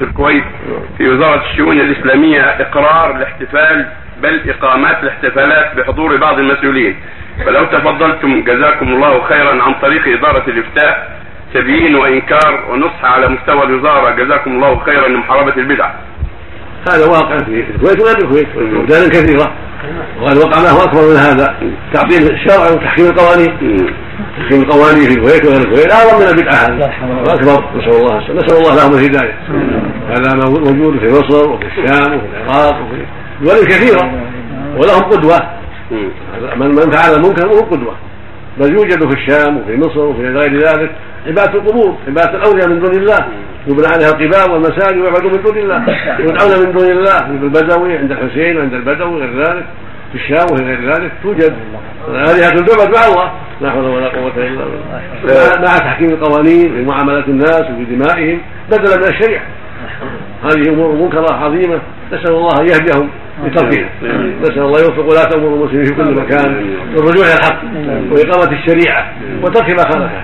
في الكويت في وزارة الشؤون الإسلامية إقرار الاحتفال بل إقامات الاحتفالات بحضور بعض المسؤولين. فلو تفضلتم جزاكم الله خيرا عن طريق إدارة الإفتاء تبيين وإنكار ونصح على مستوى الوزارة. جزاكم الله خيرا لمحاربة البدع. هذا واقع في الكويت وغير الكويت؟ بلدان كثيرة وقد وقع ما هو أكبر من هذا. تعطيل الشرع وتحكيم القوانين. تحكيم القوانين في الكويت وغير الكويت. أعظم من البدعة هذا وأكبر نسأل الله نسأل الله لهم الهداية. هذا موجود في مصر وفي الشام وفي العراق وفي دول كثيرة. ولهم قدوة. من من فعل المنكر هو قدوة. بل يوجد في الشام وفي مصر وفي غير ذلك عبادة القبور عبادة الأولياء من دون الله. يبنى عليها القباب والمساجد ويعبدون من دون الله. يدعون من دون الله. مثل البدوي عند الحسين وعند البدوي وغير ذلك. في الشام وفي غير ذلك توجد. آلهة تعبد مع الله. لا حول ولا قوة إلا بالله. مع تحكيم القوانين في معاملة الناس وفي دمائهم. بدلا من الشريعة. هذه أمور منكرة عظيمة. نسأل الله أن يهديهم بتركها نسأل الله يوفق ولاة أمور المسلمين في كل مكان. والرجوع إلى الحق وإقامة الشريعة وترك ما خالفه